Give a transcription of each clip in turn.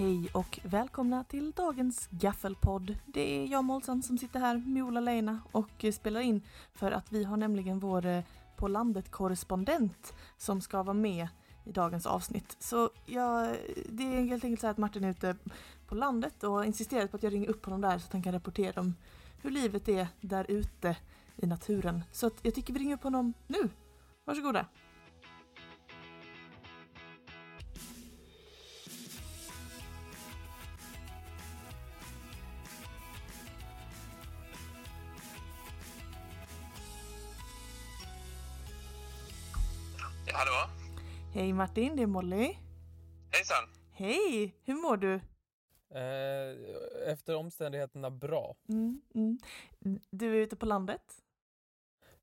Hej och välkomna till dagens gaffelpodd. Det är jag Målsan som sitter här med Ola Leina och eh, spelar in för att vi har nämligen vår eh, På landet-korrespondent som ska vara med i dagens avsnitt. Så jag, eh, det är helt enkelt så att Martin är ute på landet och insisterar på att jag ringer upp honom där så att han kan rapportera om hur livet är där ute i naturen. Så att jag tycker vi ringer upp honom nu. Varsågoda. Hej Martin, det är Molly. Hejsan! Hej! Hur mår du? Eh, efter omständigheterna bra. Mm, mm. Du är ute på landet?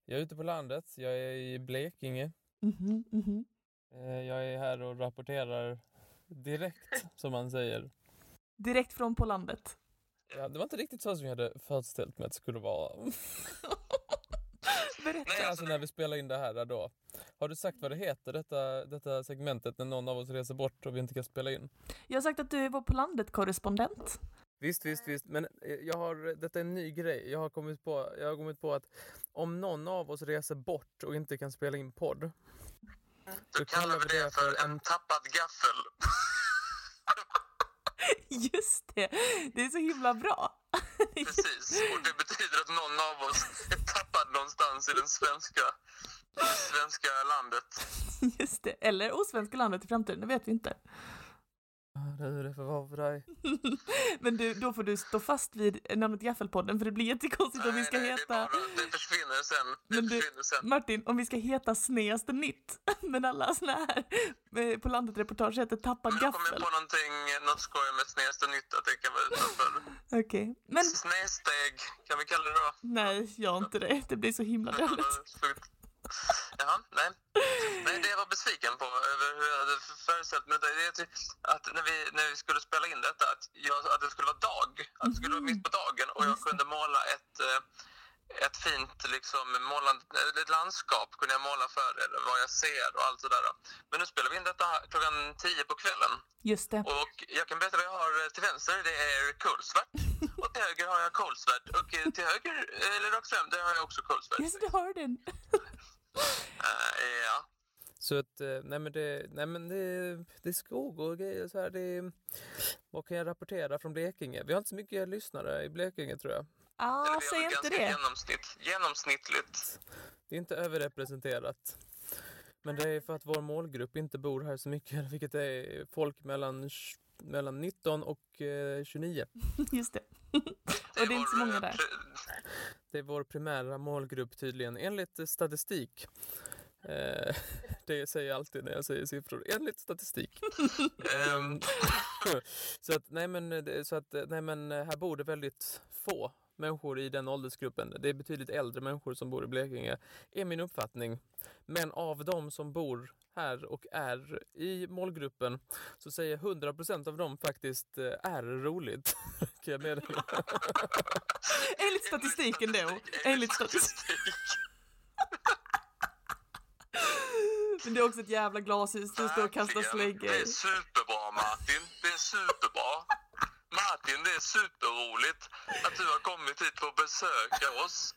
Jag är ute på landet, jag är i Blekinge. Mhm, mhm. Eh, jag är här och rapporterar direkt, som man säger. Direkt från på landet? Ja, det var inte riktigt så som jag hade föreställt mig att det skulle vara. Berätta. Nej, alltså när vi spelar in det här då. Har du sagt vad det heter, detta, detta segmentet, när någon av oss reser bort och vi inte kan spela in? Jag har sagt att du är vår på landet-korrespondent. Visst, visst, visst. Men eh, jag har, detta är en ny grej. Jag har, kommit på, jag har kommit på att om någon av oss reser bort och inte kan spela in podd. Då kallar vi det för en tappad gaffel. Just det, det är så himla bra. Precis. Och det betyder att någon av oss är tappad någonstans i den svenska, svenska landet. Just det, eller osvenska landet i framtiden, det vet vi inte. Det är det får vara för dig. Men du, då får du stå fast vid namnet Gaffelpodden för det blir jättekonstigt om vi ska Nej, nej, heta... Det, bara, det försvinner sen. Det Men du- försvinner sen. Martin, om vi ska heta Sneaste nytt, men alla såna här eh, på landet-reportage heter Tappad Men då kommer jag gaffel. på någonting, något skoj med snedste nytt att det kan vara utanför. Okej, men Snedsteg, kan vi kalla det då? nej, gör inte det. Det blir så himla dåligt. Jaha, nej. Nej, det jag var besviken på över hur jag hade föreställt mig det, är att- att när vi, när vi skulle spela in detta, att, jag, att det skulle vara dag. Att det skulle vara mitt på dagen och jag kunde måla ett, eh, ett fint liksom, målande, ett landskap kunde jag måla för er, vad jag ser och allt sådär. Men nu spelar vi in detta klockan tio på kvällen. Just det. Och jag kan berätta vad jag har eh, till vänster, det är kolsvart. Och till höger har jag kolsvart. Och eh, till höger, eller rakt fram, där har jag också kolsvart. Just det, har den. Eh, ja. Så att, eh, nej men det, nej men det, det är skog och grejer så här. Det, vad kan jag rapportera från Blekinge? Vi har inte så mycket lyssnare i Blekinge tror jag. Ja, har säg inte det. Genomsnitt, genomsnittligt. Det är inte överrepresenterat. Men det är för att vår målgrupp inte bor här så mycket, vilket är folk mellan, mellan 19 och eh, 29. Just det. Och det är inte så många eh, där. Det är vår primära målgrupp tydligen, enligt statistik. Eh, det säger jag alltid när jag säger siffror, enligt statistik. Ehm, så att, nej men, så att, nej men här bor det väldigt få människor i den åldersgruppen. Det är betydligt äldre människor som bor i Blekinge, är min uppfattning. Men av de som bor här och är i målgruppen så säger 100% av dem faktiskt eh, är roligt. Kan jag meddela. Enligt statistiken då. Enligt statistik. Men det är också ett jävla glashus. Du står och kastar Verkligen. Det är släggor. superbra Martin. Det är superbra. Martin, det är superroligt att du har kommit hit för att besöka oss.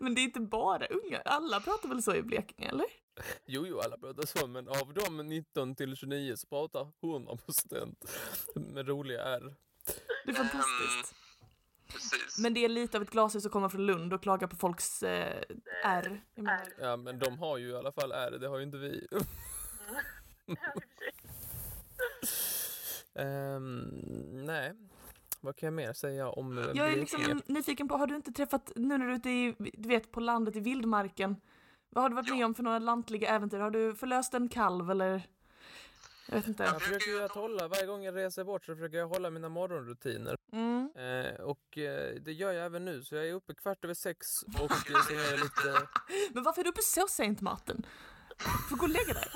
Men det är inte bara unga. Alla pratar väl så i Blekinge, eller? Jo, jo, alla pratar så, men av de 19 till 29 så pratar 100% med roliga R. Det är fantastiskt. Precis. Men det är lite av ett glashus att komma från Lund och klaga på folks eh, R. Jag menar, Ja, men de har ju i alla fall R, det har ju inte vi. Ehm, nej, vad kan jag mer säga om eh, Jag är liksom nyfiken på, har du inte träffat, nu när du är ute i, du vet, på landet i vildmarken, vad har du varit Ja. med om för några lantliga äventyr? Har du förlöst en kalv eller? Jag vet inte. Jag försöker ju att hålla, varje gång jag reser bort så försöker jag hålla mina morgonrutiner. Mm. Eh, och eh, det gör jag även nu, så jag är uppe kvart över sex och eh, sen är jag lite... Men varför är du uppe så sent Martin? Får gå och lägga dig.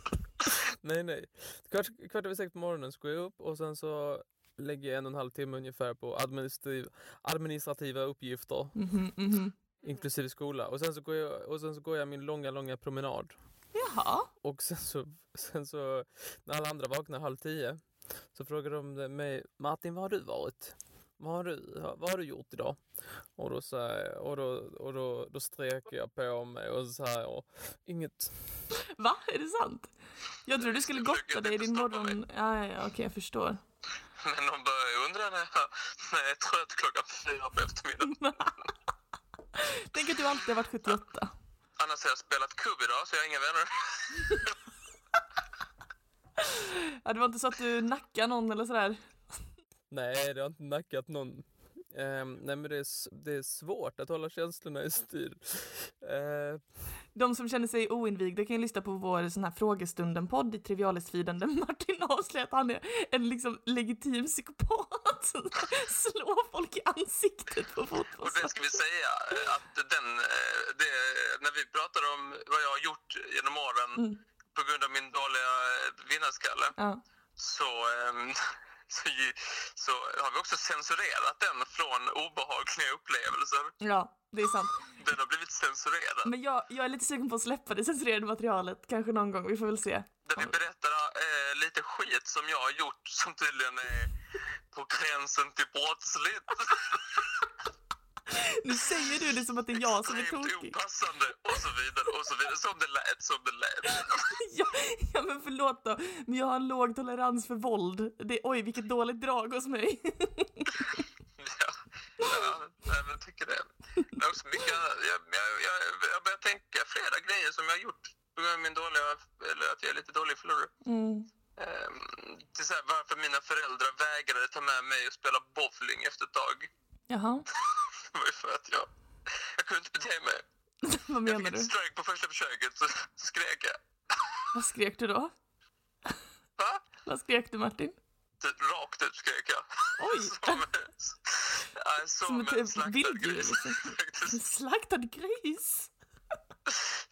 Nej, nej. Kvart, kvart över sex på morgonen så går jag upp och sen så lägger jag en och en halv timme ungefär på administrativ, administrativa uppgifter, Mhm, mhm. Inklusive skola. Och sen, så går jag, och sen så går jag min långa, långa promenad. Jaha. Och sen så, sen så när alla andra vaknar halv tio så frågar de mig Martin, var har du varit? Vad har du, vad har du gjort idag? Och då, så här, och då, och då, då sträcker jag på mig och så här, och inget. Va? Är det sant? Jag trodde du skulle gotta dig i din morgon... Ja, ja, ja okej, jag förstår. Men de börjar undra när jag, när jag är trött klockan fyra på eftermiddagen. Tänk att du alltid har varit 78. Annars har jag spelat kubb idag så jag har inga vänner. Ja, det var inte så att du nackade någon eller sådär? Nej, det har inte nackat någon. Ehm, nej men det är, det är svårt att hålla känslorna i styr. Ehm, De som känner sig oinvigda kan ju lyssna på vår sån här frågestunden-podd i Trivialist-feeden där Martin avslöjar att han är en liksom legitim psykopat som slår folk i ansiktet på Och det ska vi säga eh, att den, eh, det, när vi pratar om vad jag har gjort genom åren Mm. på grund av min dåliga vinnarskalle Ja. så, ehm, så, så har vi också censurerat den från obehagliga upplevelser. ja, det är sant. Den har blivit censurerad. Men jag, jag är lite sugen på att släppa det censurerade materialet, kanske någon gång, vi får väl se. Där vi berättar eh, lite skit som jag har gjort som tydligen är på gränsen till brottsligt. Nu säger du det som att det är jag som är tokig. opassande och så vidare och så vidare. Som det lät, som det lät. Ja, ja men förlåt då, men jag har en låg tolerans för våld. Det, oj, vilket dåligt drag hos mig. Ja, ja nej, men jag tycker det. Det är också mycket, jag, jag, jag, jag börjar tänka flera grejer som jag har gjort på grund av min dåliga, eller att jag är lite dålig förlorare. Mm. Um, till så här, varför mina föräldrar vägrade ta med mig och spela bowling efter ett tag. Jaha, Det var ju för att jag, jag kunde inte bete mig. vad Jag menar fick du? ett strike på första försöket så, så skrek jag. Vad skrek du då? Va? Vad skrek du Martin? Rakt ut skrek jag. Oj! Som, ja, som, Som ett en slaktad vilddjur gris. liksom. En slaktad gris!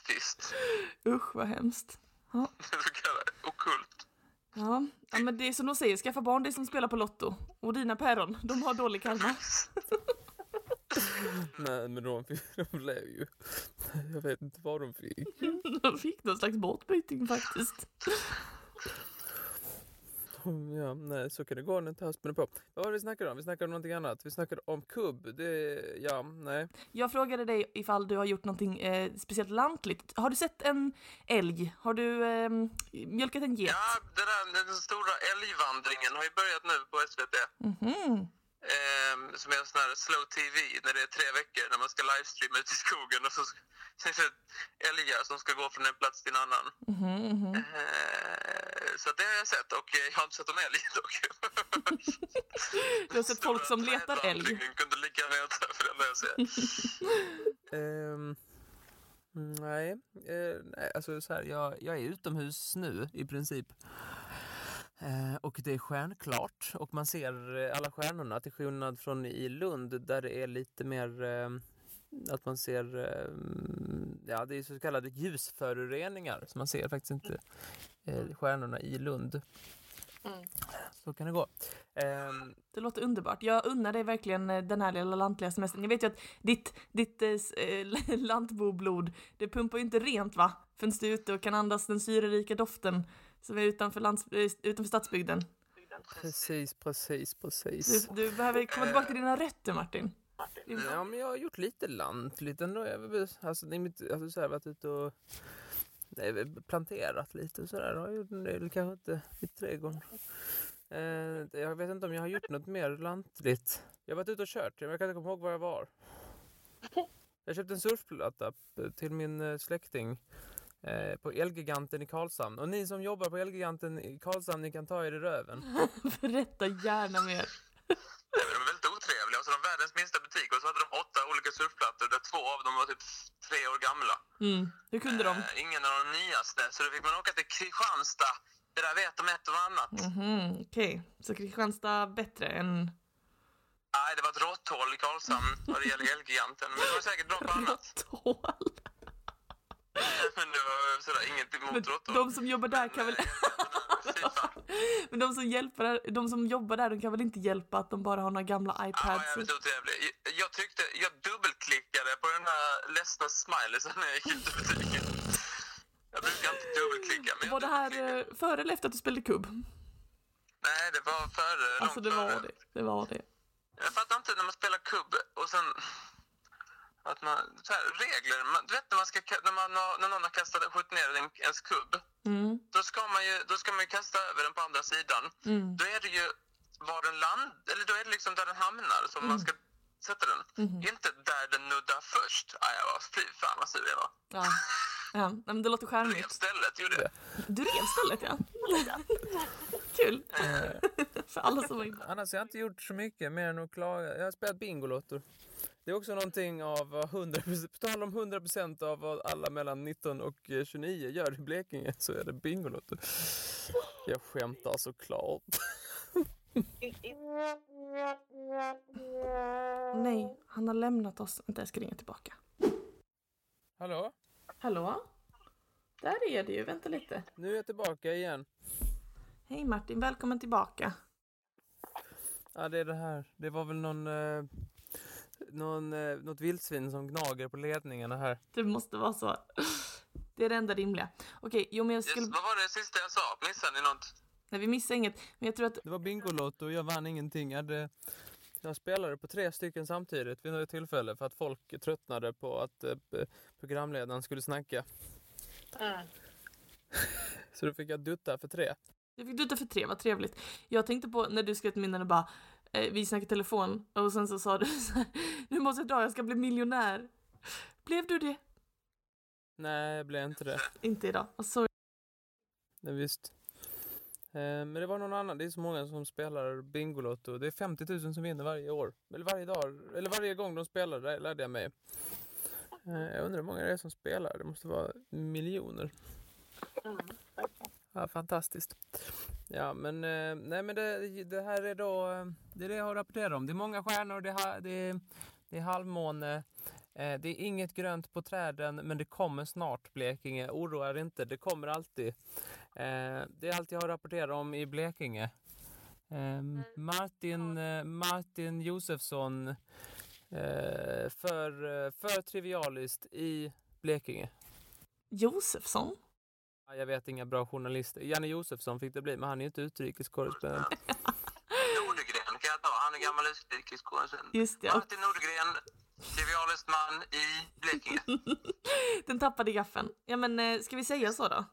Visst. Usch vad hemskt. Ja. Så kallar det okult. Ja. ja, men det är som de säger, skaffa barn det är som spelar på Lotto. Och dina päron, de har dålig karma. nej men de, fick- de blev ju... Jag vet inte vad de fick. De fick någon slags båtbyting faktiskt. Ja, nej, så kan det gå när inte hösten är på. Vad var det vi snackade om? Vi snackade om någonting annat. Vi snackade om kubb. Det, ja, nej. Jag frågade dig ifall du har gjort någonting eh, speciellt lantligt. Har du sett en älg? Har du eh, mjölkat en get? Ja, det där, den stora älgvandringen har ju börjat nu på SVT. Mhm. Ehm, som är en sån här slow tv när det är tre veckor när man ska livestreama ut i skogen och så det älgar som ska gå från en plats till en annan. Mhm, mhm. Ehm, så det har jag sett och eh, jag har inte sett om älg dock. Du har sett folk som letar älg? Trädvandringen kunde lika gärna för det jag ser. Ehm, nej, eh, nej, alltså så här, jag, jag är utomhus nu i princip. Eh, och det är stjärnklart och man ser eh, alla stjärnorna till skillnad från i Lund där det är lite mer eh, att man ser, ja det är så kallade ljusföroreningar så man ser faktiskt inte eh, stjärnorna i Lund. Mm. Så kan det gå. Ehm, Det låter underbart. Jag unnar dig verkligen den här lilla lantliga semestern. Jag vet ju att ditt, ditt eh, lantboblod, det pumpar ju inte rent va? Förrän du är ute och kan andas den syrerika doften som är utanför, lands, eh, utanför stadsbygden. precis, precis, precis. Du, du behöver komma tillbaka till dina rötter Martin. Bra. Ja, men jag har gjort lite lantligt ändå. Jag alltså, mitt, alltså, så här, varit ute och nej, planterat lite och sådär. Jag har gjort en del, kanske inte i trädgården. Eh, jag vet inte om jag har gjort något mer lantligt. Jag har varit ute och kört, men jag kan inte komma ihåg var jag var. Jag köpte en surfplatta till min eh, släkting eh, på Elgiganten i Karlshamn. Och ni som jobbar på Elgiganten i Karlshamn, ni kan ta er i röven. Berätta gärna mer. De är väldigt otrevliga. Och så de världens minsta butik och så hade de åtta olika surfplattor där två av dem var typ tre år gamla. Mm. Hur kunde de? Eh, ingen av de nyaste. Så då fick man åka till Kristianstad. Det där vet de ett och annat. Mhm, Okej, så Kristianstad bättre än... Nej, det var ett råtthål i Karlshamn vad det gäller Elgiganten. Men det var säkert bra på annat. Råtthål. Men det var sådär inget emot råtthål. de som jobbar där kan väl... Fan. Men de som, hjälper, de som jobbar där, de kan väl inte hjälpa att de bara har några gamla var iPads? jävligt otrevlig. Jag- Jag tyckte, jag dubbelklickade på den här ledsna smileysen när jag gick ut ur butiken. Jag brukar inte dubbelklicka. Men jag Var det här eh, före eller efter att du spelade kubb? Nej, det var före. Alltså det var det. Det var det. Jag fattar inte när man spelar kubb och sen... Att man, så här, regler. Man, du vet när, man ska, ka- när, man har, när någon har kastat, skjutit ner en, ens kubb. Mm, Då ska, man ju, då ska man ju kasta över den på andra sidan. mm, Då är det ju var den land... Eller då är det liksom där den hamnar som man ska sätta den. mhm. Inte där den nuddar först. Aj, jag var, fy fan vad sur jag var. Ja. Ja, men det låter Rev charmigt. stället gjorde jag. Du rev stället ja. Kul. För alla som var inne. Annars har jag inte gjort så mycket mer än att klaga. Jag har spelat Bingolotto. Det är också någonting av vad 100%, på tal om 100% av vad alla mellan 19 och eh, 29 gör i Blekinge så är det Bingolotto. Jag skämtar såklart. Nej, han har lämnat oss. Vänta, jag ska ringa tillbaka. Hallå? Hallå? Där är det ju. Vänta lite. Nu är jag tillbaka igen. Hej Martin, välkommen tillbaka. Ja, det är det här. Det var väl någon, eh, någon, eh, något vildsvin som gnager på ledningarna här. Det måste vara så. Det är det enda rimliga. Okej, jo men jag Yes, skulle... vad var det sista jag sa? Missade ni något? Nej, vi missar inget. Men jag tror att... Det var Bingolotto och jag vann ingenting. Jag, hade, jag spelade på tre stycken samtidigt vid något tillfälle för att folk tröttnade på att eh, programledaren skulle snacka. Så då fick jag dutta för tre. Jag fick dutta för tre, vad trevligt. Jag tänkte på när du skrev till mig du bara vi snackade telefon och sen så sa du så här, nu måste jag dra, jag ska bli miljonär. Blev du det? Nej, jag blev inte det. Inte idag. Alltså, Nej, visst. Eh, Men det var någon annan, det är så många som spelar Bingolotto. Det är 50 000 som vinner varje år. Eller varje dag, eller varje gång de spelar, det lärde jag mig. Eh, Jag undrar hur många det är som spelar. Det måste vara miljoner. Ja, fantastiskt. Ja, men, eh, nej, men det, det här är då, det är det jag har rapporterat om. Det är många stjärnor, det, är det, är, det är halvmåne. Eh, Det är inget grönt på träden, men det kommer snart Blekinge. Oroa er inte, det kommer alltid. Eh, Det är allt jag har rapporterat om i Blekinge. Eh, Martin, eh, Martin Josefsson för, för Trivialist i Blekinge. Josefsson? Ja, Jag vet inga bra journalister. Janne Josefsson fick det bli, men han är ju inte utrikeskorrespondent. Nordegren kan jag ta. Han är gammal utrikeskorrespondent. Just det. Martin Nordegren, trivialist man i Blekinge. Den tappade gaffeln. Ja men eh, ska vi säga så då?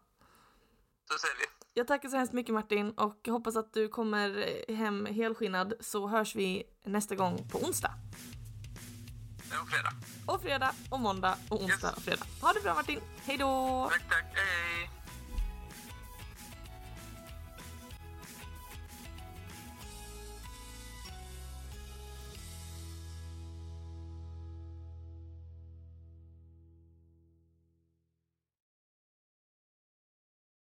Så säger vi. Jag tackar så hemskt mycket Martin och hoppas att du kommer eh, hem helskinnad så hörs vi nästa gång på onsdag. Var fredag. Och fredag och måndag och onsdag Yes. och fredag. Ha det bra Martin. Hej då! Tack, tack. Hej!